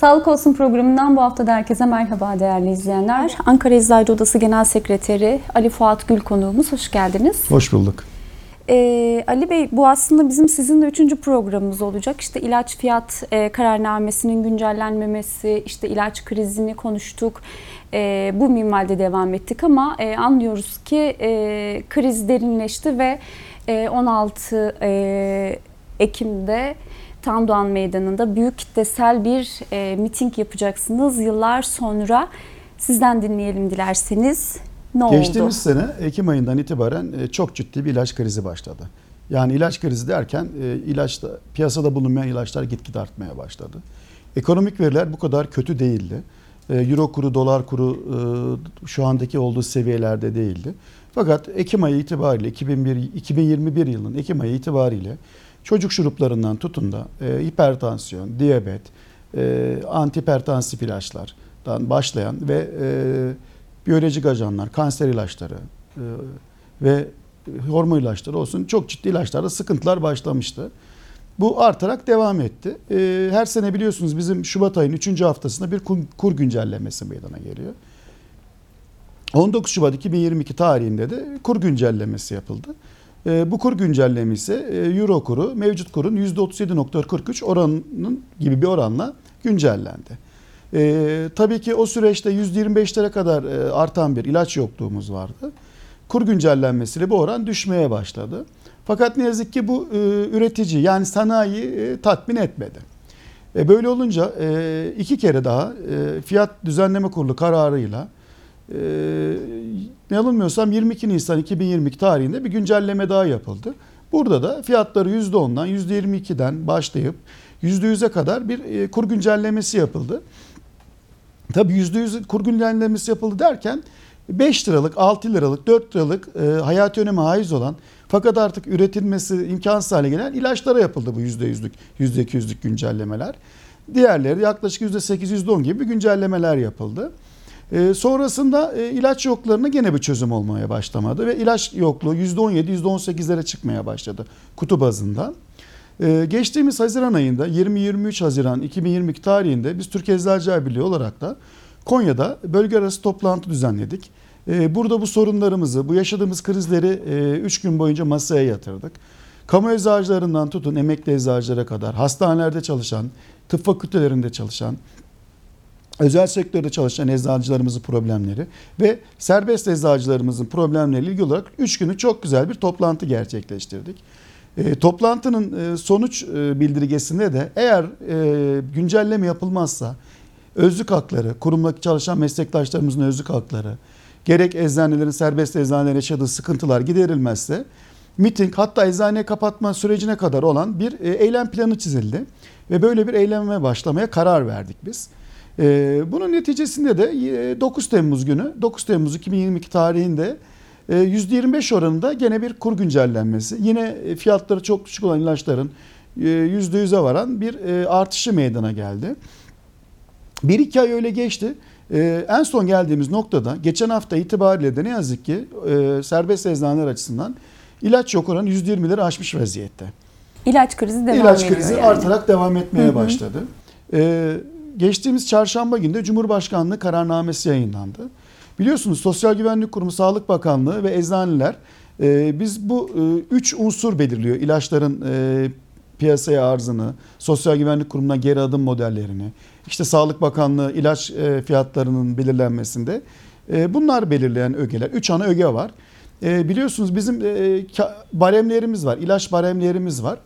Sağlık Olsun programından bu hafta da herkese merhaba değerli izleyenler. Ankara Eczacı Odası Genel Sekreteri Ali Fuat Gül konuğumuz. Hoş geldiniz. Hoş bulduk. Ee, Ali Bey bu aslında bizim sizinle üçüncü programımız olacak. İşte ilaç fiyat e, kararnamesinin güncellenmemesi, işte ilaç krizini konuştuk. E, bu minvalde devam ettik ama e, anlıyoruz ki e, kriz derinleşti ve e, 16 e, Ekim'de Tandoğan Meydanı'nda büyük kitlesel bir e, miting yapacaksınız yıllar sonra. Sizden dinleyelim dilerseniz. Ne oldu? Geçtiğimiz sene Ekim ayından itibaren e, çok ciddi bir ilaç krizi başladı. Yani ilaç krizi derken e, ilaçta piyasada bulunmayan ilaçlar gitgide artmaya başladı. Ekonomik veriler bu kadar kötü değildi. E, Euro kuru, dolar kuru e, şu andaki olduğu seviyelerde değildi. Fakat Ekim ayı itibariyle 2001, 2021 yılının Ekim ayı itibariyle çocuk şuruplarından tutun da e, hipertansiyon, diyabet, e, antihipertansif ilaçlardan başlayan ve e, biyolojik ajanlar, kanser ilaçları e, ve hormon ilaçları olsun çok ciddi ilaçlarda sıkıntılar başlamıştı. Bu artarak devam etti. E, her sene biliyorsunuz bizim Şubat ayının 3. haftasında bir kur, kur güncellemesi meydana geliyor. 19 Şubat 2022 tarihinde de kur güncellemesi yapıldı. E, bu kur güncellemesi e, Euro kuru mevcut kurun %37.43 oranının gibi bir oranla güncellendi. E, tabii ki o süreçte %25'lere kadar e, artan bir ilaç yokluğumuz vardı. Kur güncellenmesiyle bu oran düşmeye başladı. Fakat ne yazık ki bu e, üretici yani sanayi e, tatmin etmedi. E, böyle olunca e, iki kere daha e, fiyat düzenleme kurulu kararıyla yanılmıyorsam 22 Nisan 2022 tarihinde bir güncelleme daha yapıldı. Burada da fiyatları %10'dan %22'den başlayıp %100'e kadar bir e, kur güncellemesi yapıldı. Tabii %100 kur güncellemesi yapıldı derken 5 liralık, 6 liralık, 4 liralık e, hayati öneme haiz olan fakat artık üretilmesi imkansız hale gelen ilaçlara yapıldı bu %100'lük, %200'lük güncellemeler. Diğerleri yaklaşık %8, %10 gibi güncellemeler yapıldı. E, sonrasında e, ilaç yoklarına gene bir çözüm olmaya başlamadı ve ilaç yokluğu %17, %18'lere çıkmaya başladı kutu bazında. Ee, geçtiğimiz Haziran ayında 20-23 Haziran 2022 tarihinde biz Türkiye Eczacılar Birliği olarak da Konya'da bölge arası toplantı düzenledik. Ee, burada bu sorunlarımızı, bu yaşadığımız krizleri 3 gün boyunca masaya yatırdık. Kamu eczacılarından tutun emekli eczacılara kadar, hastanelerde çalışan, tıp fakültelerinde çalışan, özel sektörde çalışan eczacılarımızın problemleri ve serbest eczacılarımızın problemleriyle ilgili olarak 3 günü çok güzel bir toplantı gerçekleştirdik. E, toplantının e, sonuç e, bildirgesinde de eğer e, güncelleme yapılmazsa özlük hakları, kurumdaki çalışan meslektaşlarımızın özlük hakları, gerek eczanelerin, serbest eczanelerin yaşadığı sıkıntılar giderilmezse miting hatta eczaneyi kapatma sürecine kadar olan bir e, eylem planı çizildi. Ve böyle bir eyleme başlamaya karar verdik biz. E, bunun neticesinde de e, 9 Temmuz günü, 9 Temmuz 2022 tarihinde %25 e, oranında gene bir kur güncellenmesi. Yine e, fiyatları çok düşük olan ilaçların %100'e varan bir e, artışı meydana geldi. Bir iki ay öyle geçti. En son geldiğimiz noktada geçen hafta itibariyle de ne yazık ki serbest eczaneler açısından ilaç yok oranı %20'leri aşmış vaziyette. İlaç krizi devam İlaç ediyor krizi yani. artarak devam etmeye başladı. Geçtiğimiz çarşamba günü de Cumhurbaşkanlığı kararnamesi yayınlandı. Biliyorsunuz Sosyal Güvenlik Kurumu, Sağlık Bakanlığı ve eczaneler e, biz bu e, üç unsur belirliyor. İlaçların e, piyasaya arzını, Sosyal Güvenlik Kurumu'na geri adım modellerini, işte Sağlık Bakanlığı ilaç e, fiyatlarının belirlenmesinde e, bunlar belirleyen ögeler. Üç ana öge var. E, biliyorsunuz bizim e, baremlerimiz var, ilaç baremlerimiz var.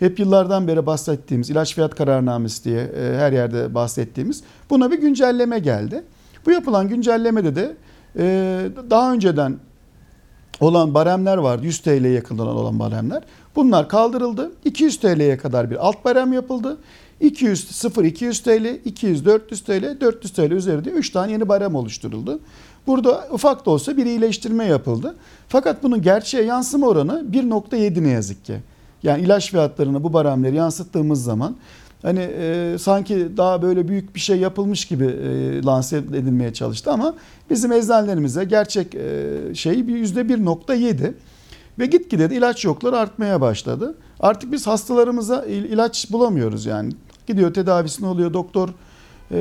Hep yıllardan beri bahsettiğimiz ilaç fiyat kararnamesi diye e, her yerde bahsettiğimiz buna bir güncelleme geldi. Bu yapılan güncellemede de e, daha önceden olan baremler vardı. 100 TL'ye yakından olan baremler. Bunlar kaldırıldı. 200 TL'ye kadar bir alt barem yapıldı. 200 0 200 TL, 200 400 TL, 400 TL üzerinde 3 tane yeni barem oluşturuldu. Burada ufak da olsa bir iyileştirme yapıldı. Fakat bunun gerçeğe yansıma oranı 1.7 ne yazık ki. Yani ilaç fiyatlarını bu baremleri yansıttığımız zaman hani e, sanki daha böyle büyük bir şey yapılmış gibi e, lanse edilmeye çalıştı ama bizim eczanelerimize gerçek e, şey bir yüzde bir nokta yedi ve gitgide de ilaç yokları artmaya başladı. Artık biz hastalarımıza ilaç bulamıyoruz yani. Gidiyor tedavisini oluyor doktor e,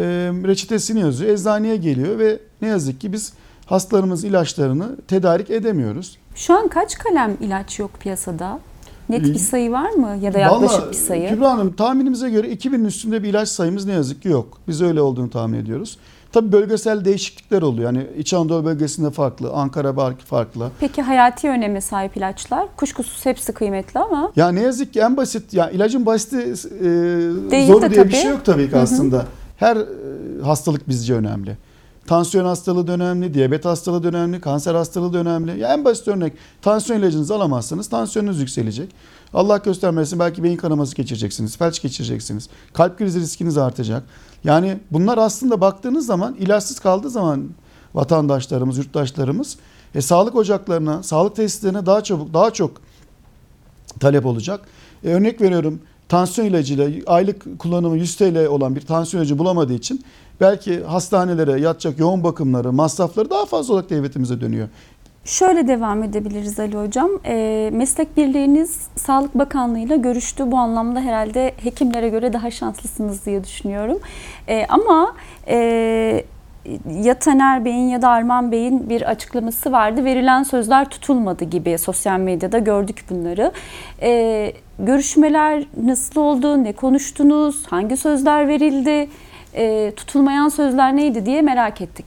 reçetesini yazıyor. Eczaneye geliyor ve ne yazık ki biz hastalarımız ilaçlarını tedarik edemiyoruz. Şu an kaç kalem ilaç yok piyasada? Net bir sayı var mı ya da yaklaşık Vallahi, bir sayı? Kübra Hanım tahminimize göre 2000'in üstünde bir ilaç sayımız ne yazık ki yok. Biz öyle olduğunu tahmin ediyoruz. Tabii bölgesel değişiklikler oluyor. Yani İç Anadolu bölgesinde farklı, Ankara farklı. Peki hayati öneme sahip ilaçlar? Kuşkusuz hepsi kıymetli ama Ya ne yazık ki en basit, ya ilacın basiti e, Değil zoru de diye bir tabii. şey yok tabii ki aslında. Her e, hastalık bizce önemli. Tansiyon hastalığı da önemli, diyabet hastalığı da önemli, kanser hastalığı da önemli. Ya en basit örnek tansiyon ilacınızı alamazsanız tansiyonunuz yükselecek. Allah göstermesin belki beyin kanaması geçireceksiniz, felç geçireceksiniz. Kalp krizi riskiniz artacak. Yani bunlar aslında baktığınız zaman ilaçsız kaldığı zaman vatandaşlarımız, yurttaşlarımız e, sağlık ocaklarına, sağlık tesislerine daha çabuk, daha çok talep olacak. E, örnek veriyorum tansiyon ilacıyla aylık kullanımı 100 TL olan bir tansiyon ilacı bulamadığı için belki hastanelere yatacak yoğun bakımları, masrafları daha fazla olarak devletimize dönüyor. şöyle devam edebiliriz Ali Hocam. Ee, meslek birliğiniz Sağlık Bakanlığı ile görüştü. Bu anlamda herhalde hekimlere göre daha şanslısınız diye düşünüyorum. Ee, ama e, ya Taner Bey'in ya da Arman Bey'in bir açıklaması vardı. Verilen sözler tutulmadı gibi sosyal medyada gördük bunları. Ee, görüşmeler nasıl oldu? Ne konuştunuz? Hangi sözler verildi? Ee, tutulmayan sözler neydi diye merak ettik.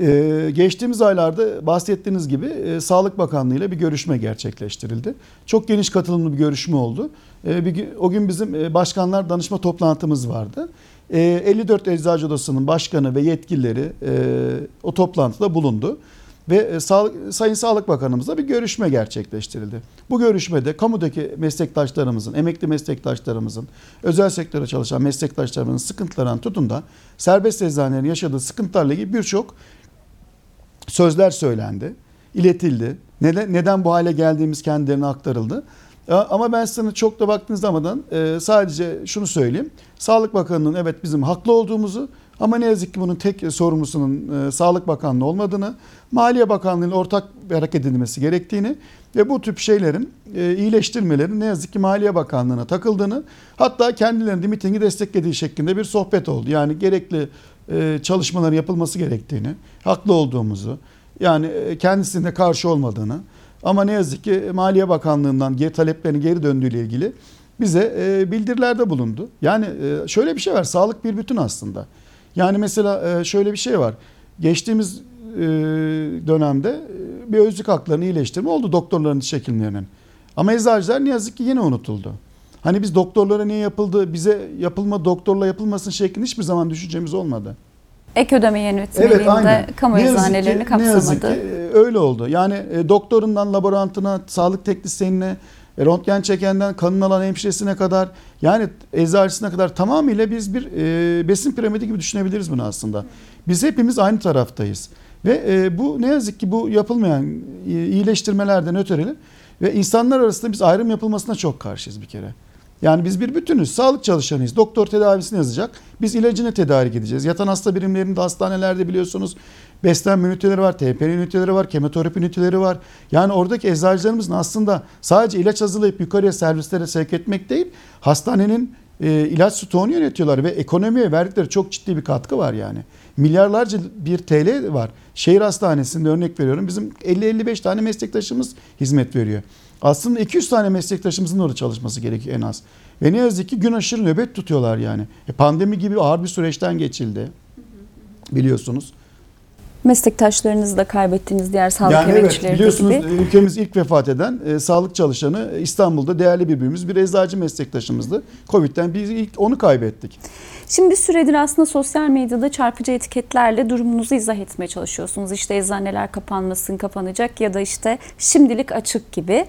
Ee, geçtiğimiz aylarda bahsettiğiniz gibi e, Sağlık Bakanlığı ile bir görüşme gerçekleştirildi. Çok geniş katılımlı bir görüşme oldu. Ee, bir, o gün bizim e, başkanlar danışma toplantımız vardı. Ee, 54 Eczacı Odası'nın başkanı ve yetkilileri e, o toplantıda bulundu. Ve e, Sayın Sağlık Bakanımızla bir görüşme gerçekleştirildi. Bu görüşmede kamudaki meslektaşlarımızın, emekli meslektaşlarımızın, özel sektöre çalışan meslektaşlarımızın sıkıntılarından tutun da serbest eczanelerin yaşadığı sıkıntılarla ilgili birçok sözler söylendi, iletildi. Neden, neden bu hale geldiğimiz kendilerine aktarıldı. Ama ben sana çok da baktığınız zaman e, sadece şunu söyleyeyim. Sağlık Bakanı'nın evet bizim haklı olduğumuzu ama ne yazık ki bunun tek sorumlusunun e, Sağlık Bakanlığı olmadığını, Maliye Bakanlığı'nın ortak hareket edilmesi gerektiğini ve bu tip şeylerin e, iyileştirmelerin ne yazık ki Maliye Bakanlığı'na takıldığını hatta kendilerinin de mitingi desteklediği şeklinde bir sohbet oldu. Yani gerekli çalışmaların yapılması gerektiğini, haklı olduğumuzu, yani kendisinin de karşı olmadığını ama ne yazık ki Maliye Bakanlığı'ndan geri taleplerin geri döndüğüyle ilgili bize e, bildirilerde bulundu. Yani e, şöyle bir şey var, sağlık bir bütün aslında. Yani mesela e, şöyle bir şey var. Geçtiğimiz e, dönemde bir özlük haklarını iyileştirme oldu doktorların diş. Ama eczacılar ne yazık ki yine unutuldu. Hani biz doktorlara niye yapıldı, bize yapılma doktorla yapılmasın şeklinde hiçbir zaman düşüncemiz olmadı. Ek ödeme yönetmeliğinde kamu Ne yazık ki- eczanelerini Ne yazık kapsamadı. ki e, öyle oldu. Yani e, doktorundan laborantına, sağlık teknisyenine, e, röntgen çekenden kanın alan hemşiresine kadar yani eczacısına kadar tamamıyla biz bir e, besin piramidi gibi düşünebiliriz bunu aslında. Biz hepimiz aynı taraftayız. Ve e, bu ne yazık ki bu yapılmayan e, iyileştirmelerden ötürü ve insanlar arasında biz ayrım yapılmasına çok karşıyız bir kere. Yani biz bir bütünüz. Sağlık çalışanıyız. Doktor tedavisini yazacak. Biz ilacını tedarik edeceğiz. Yatan hasta birimlerinde hastanelerde biliyorsunuz beslenme üniteleri var, TPN üniteleri var, kemoterapi üniteleri var. Yani oradaki eczacılarımızın aslında sadece ilaç hazırlayıp yukarıya servislere sevk etmek değil, hastanenin e, ilaç stoğunu yönetiyorlar ve ekonomiye verdikleri çok ciddi bir katkı var yani. Milyarlarca bir TL var. Şehir hastanesinde örnek veriyorum bizim 50-55 tane meslektaşımız hizmet veriyor. Aslında 200 tane meslektaşımızın orada çalışması gerekiyor en az. Ve ne yazık ki gün aşırı nöbet tutuyorlar yani. E, pandemi gibi ağır bir süreçten geçildi. Biliyorsunuz. Meslektaşlarınızı da kaybettiğiniz diğer sağlık yani evet emekçileri de biliyorsunuz gibi. e, ülkemiz ilk vefat eden e, sağlık çalışanı e, İstanbul'da değerli bir büyüğümüz bir eczacı meslektaşımızdı. Covid'den biz ilk onu kaybettik. Şimdi bir süredir aslında sosyal medyada çarpıcı etiketlerle durumunuzu izah etmeye çalışıyorsunuz. İşte eczaneler kapanmasın, kapanacak ya da işte şimdilik açık gibi.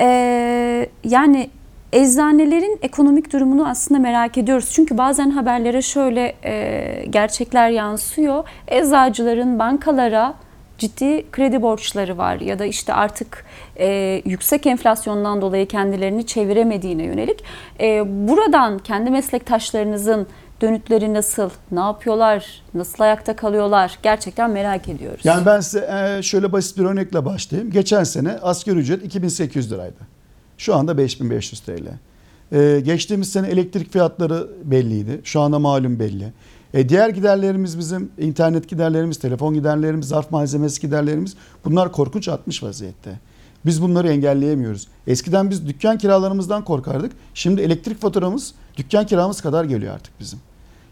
Ee, yani eczanelerin ekonomik durumunu aslında merak ediyoruz. Çünkü bazen haberlere şöyle e, gerçekler yansıyor. Eczacıların bankalara ciddi kredi borçları var ya da işte artık e, yüksek enflasyondan dolayı kendilerini çeviremediğine yönelik. E, buradan kendi meslektaşlarınızın dönütleri nasıl, ne yapıyorlar, nasıl ayakta kalıyorlar gerçekten merak ediyoruz. Yani ben size e, şöyle basit bir örnekle başlayayım. Geçen sene asgari ücret 2800 liraydı. Şu anda 5500 TL. E, geçtiğimiz sene elektrik fiyatları belliydi. Şu anda malum belli. E, diğer giderlerimiz bizim internet giderlerimiz, telefon giderlerimiz, zarf malzemesi giderlerimiz bunlar korkunç artmış vaziyette. Biz bunları engelleyemiyoruz. Eskiden biz dükkan kiralarımızdan korkardık. Şimdi elektrik faturamız dükkan kiramız kadar geliyor artık bizim.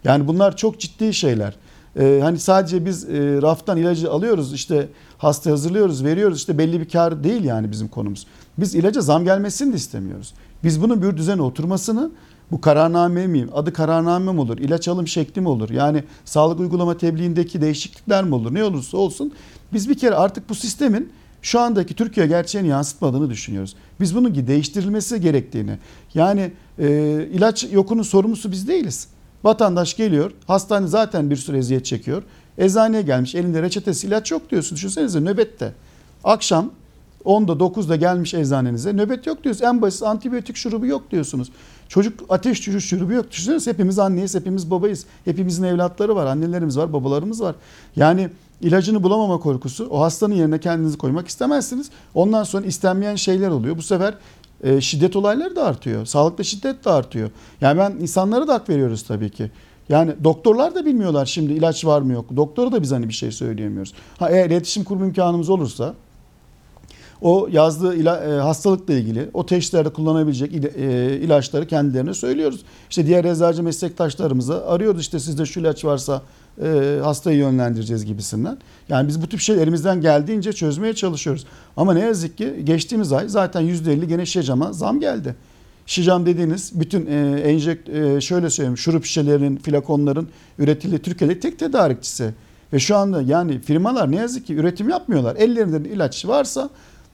Yani bunlar çok ciddi şeyler. Ee, hani sadece biz e, raftan ilacı alıyoruz işte hasta hazırlıyoruz veriyoruz işte belli bir kar değil yani bizim konumuz. Biz ilaca zam gelmesini de istemiyoruz. Biz bunun bir düzene oturmasını bu kararname miyim? Adı kararname mi olur? İlaç alım şekli mi olur? Yani sağlık uygulama tebliğindeki değişiklikler mi olur? Ne olursa olsun biz bir kere artık bu sistemin şu andaki Türkiye gerçeğini yansıtmadığını düşünüyoruz. Biz bunun değiştirilmesi gerektiğini. Yani e, ilaç yokunun sorumlusu biz değiliz. Vatandaş geliyor, hastane zaten bir sürü eziyet çekiyor. Eczaneye gelmiş, elinde reçetesi ilaç yok diyorsun. Düşünsenize nöbette. Akşam 10'da 9'da gelmiş eczanenize nöbet yok diyorsunuz. En basit antibiyotik şurubu yok diyorsunuz. Çocuk ateş düşürücü şurubu yok. Düşünsenize hepimiz anneyiz, hepimiz babayız. Hepimizin evlatları var, annelerimiz var, babalarımız var. Yani ilacını bulamama korkusu o hastanın yerine kendinizi koymak istemezsiniz. Ondan sonra istenmeyen şeyler oluyor. Bu sefer e, şiddet olayları da artıyor. Sağlıkta şiddet de artıyor. Yani ben insanlara da hak veriyoruz tabii ki. Yani doktorlar da bilmiyorlar şimdi ilaç var mı yok. Doktora da biz hani bir şey söyleyemiyoruz. Ha eğer iletişim kurma imkanımız olursa o yazdığı ila, e, hastalıkla ilgili o teşhislerde kullanabilecek il, e, ilaçları kendilerine söylüyoruz. İşte diğer eczacı meslektaşlarımıza arıyoruz işte sizde şu ilaç varsa e, hastayı yönlendireceğiz gibisinden. Yani biz bu tip şey elimizden geldiğince çözmeye çalışıyoruz. Ama ne yazık ki geçtiğimiz ay zaten %50 gene şişecama zam geldi. Şişecam dediğiniz bütün e, enjekt e, şöyle söyleyeyim şurup şişelerinin, flakonların üretildiği Türkiye'de tek tedarikçisi. Ve şu anda yani firmalar ne yazık ki üretim yapmıyorlar. Ellerinde ilaç varsa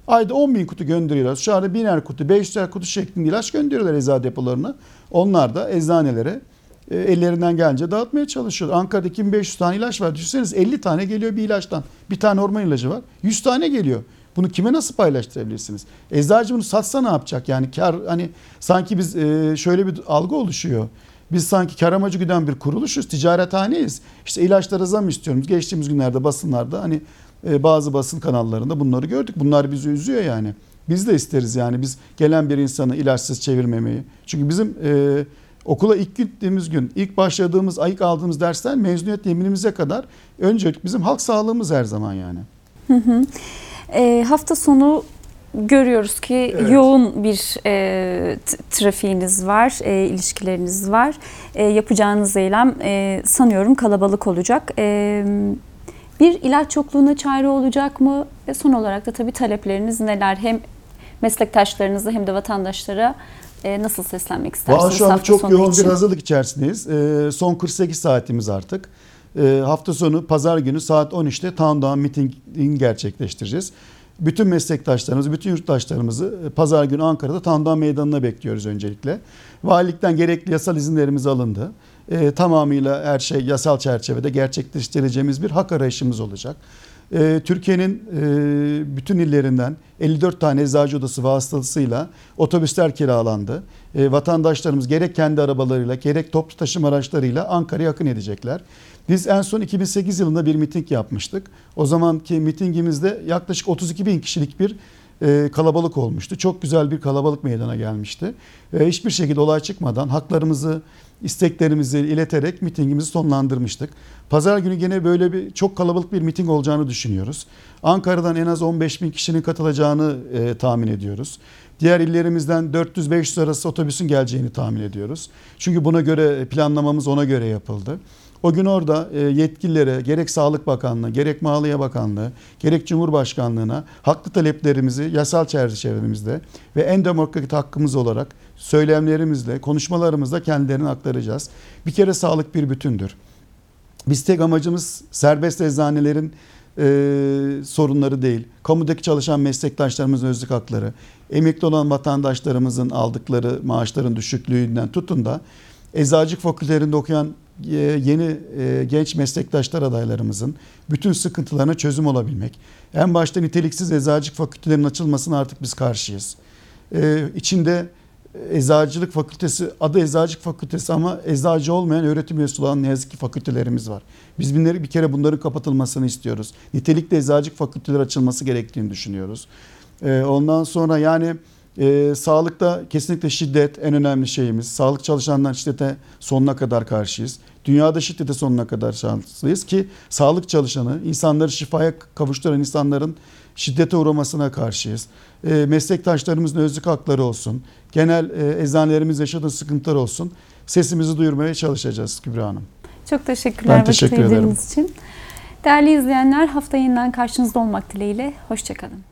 ayda 10 bin kutu gönderiyorlar. Şu anda biner kutu, 500'er kutu şeklinde ilaç gönderiyorlar eczacı depolarına. Onlar da eczanelere ellerinden gelince dağıtmaya çalışıyor. Ankara'da 2500 tane ilaç var. Düşünseniz 50 tane geliyor bir ilaçtan. Bir tane orman ilacı var. 100 tane geliyor. Bunu kime nasıl paylaştırabilirsiniz? Eczacı bunu satsa ne yapacak? Yani kar hani sanki biz e, şöyle bir algı oluşuyor. Biz sanki kar amacı güden bir kuruluşuz, ticarethaneyiz. İşte ilaçlara zam istiyoruz. Geçtiğimiz günlerde basınlarda hani e, bazı basın kanallarında bunları gördük. Bunlar bizi üzüyor yani. Biz de isteriz yani biz gelen bir insanı ilaçsız çevirmemeyi. Çünkü bizim e, okula ilk gittiğimiz gün, ilk başladığımız, ayık aldığımız dersten mezuniyet yeminimize kadar öncelik bizim halk sağlığımız her zaman yani. Hı hı. E, hafta sonu görüyoruz ki evet. yoğun bir e, trafiğiniz var, e, ilişkileriniz var. E, yapacağınız eylem e, sanıyorum kalabalık olacak. E, bir ilaç yokluğuna çare olacak mı? Ve son olarak da tabii talepleriniz neler? Hem meslektaşlarınıza hem de vatandaşlara e, nasıl seslenmek istersiniz? Valla şu an çok yoğun için? bir hazırlık içerisindeyiz. E, son 48 saatimiz artık. E, hafta sonu pazar günü saat 13'te Town Meeting gerçekleştireceğiz. Bütün meslektaşlarımızı, bütün yurttaşlarımızı e, pazar günü Ankara'da Town Down Meydanı'na bekliyoruz öncelikle. Valilikten gerekli yasal izinlerimiz alındı. E, tamamıyla her şey yasal çerçevede gerçekleştireceğimiz bir hak arayışımız olacak. E, Türkiye'nin e, bütün illerinden 54 tane eczacı odası vasıtasıyla otobüsler kiralandı. E, vatandaşlarımız gerek kendi arabalarıyla gerek toplu taşıma araçlarıyla Ankara'ya akın edecekler. Biz en son 2008 yılında bir miting yapmıştık. O zamanki mitingimizde yaklaşık 32 bin kişilik bir e, kalabalık olmuştu. Çok güzel bir kalabalık meydana gelmişti. E, hiçbir şekilde olay çıkmadan haklarımızı, isteklerimizi ileterek mitingimizi sonlandırmıştık. Pazar günü gene böyle bir çok kalabalık bir miting olacağını düşünüyoruz. Ankara'dan en az 15 bin kişinin katılacağını e, tahmin ediyoruz. Diğer illerimizden 400-500 arası otobüsün geleceğini tahmin ediyoruz. Çünkü buna göre planlamamız ona göre yapıldı. O gün orada e, yetkililere gerek Sağlık Bakanlığı, gerek Maliye Bakanlığı, gerek Cumhurbaşkanlığına haklı taleplerimizi yasal çerçevemizde ve en demokratik hakkımız olarak söylemlerimizle, konuşmalarımızla kendilerine aktaracağız. Bir kere sağlık bir bütündür. Biz tek amacımız serbest eczanelerin e, sorunları değil. Kamudaki çalışan meslektaşlarımızın özlük hakları, emekli olan vatandaşlarımızın aldıkları maaşların düşüklüğünden tutun da eczacılık fakültelerinde okuyan e, yeni e, genç meslektaşlar adaylarımızın bütün sıkıntılarına çözüm olabilmek. En başta niteliksiz eczacılık fakültelerinin açılmasına artık biz karşıyız. Ee, içinde eczacılık fakültesi, adı eczacılık fakültesi ama eczacı olmayan öğretim üyesi olan ne yazık ki fakültelerimiz var. Biz binleri bir kere bunların kapatılmasını istiyoruz. Nitelikli eczacılık fakülteleri açılması gerektiğini düşünüyoruz. Ondan sonra yani e, sağlıkta kesinlikle şiddet en önemli şeyimiz. Sağlık çalışanlar şiddete sonuna kadar karşıyız. Dünyada şiddete sonuna kadar şanslıyız ki sağlık çalışanı, insanları şifaya kavuşturan insanların şiddete uğramasına karşıyız. E, meslektaşlarımızın özlük hakları olsun, genel e, eczanelerimiz yaşadığı sıkıntılar olsun. Sesimizi duyurmaya çalışacağız Kübra Hanım. Çok teşekkürler Ben teşekkür ederim. için. Değerli izleyenler hafta yeniden karşınızda olmak dileğiyle. Hoşçakalın.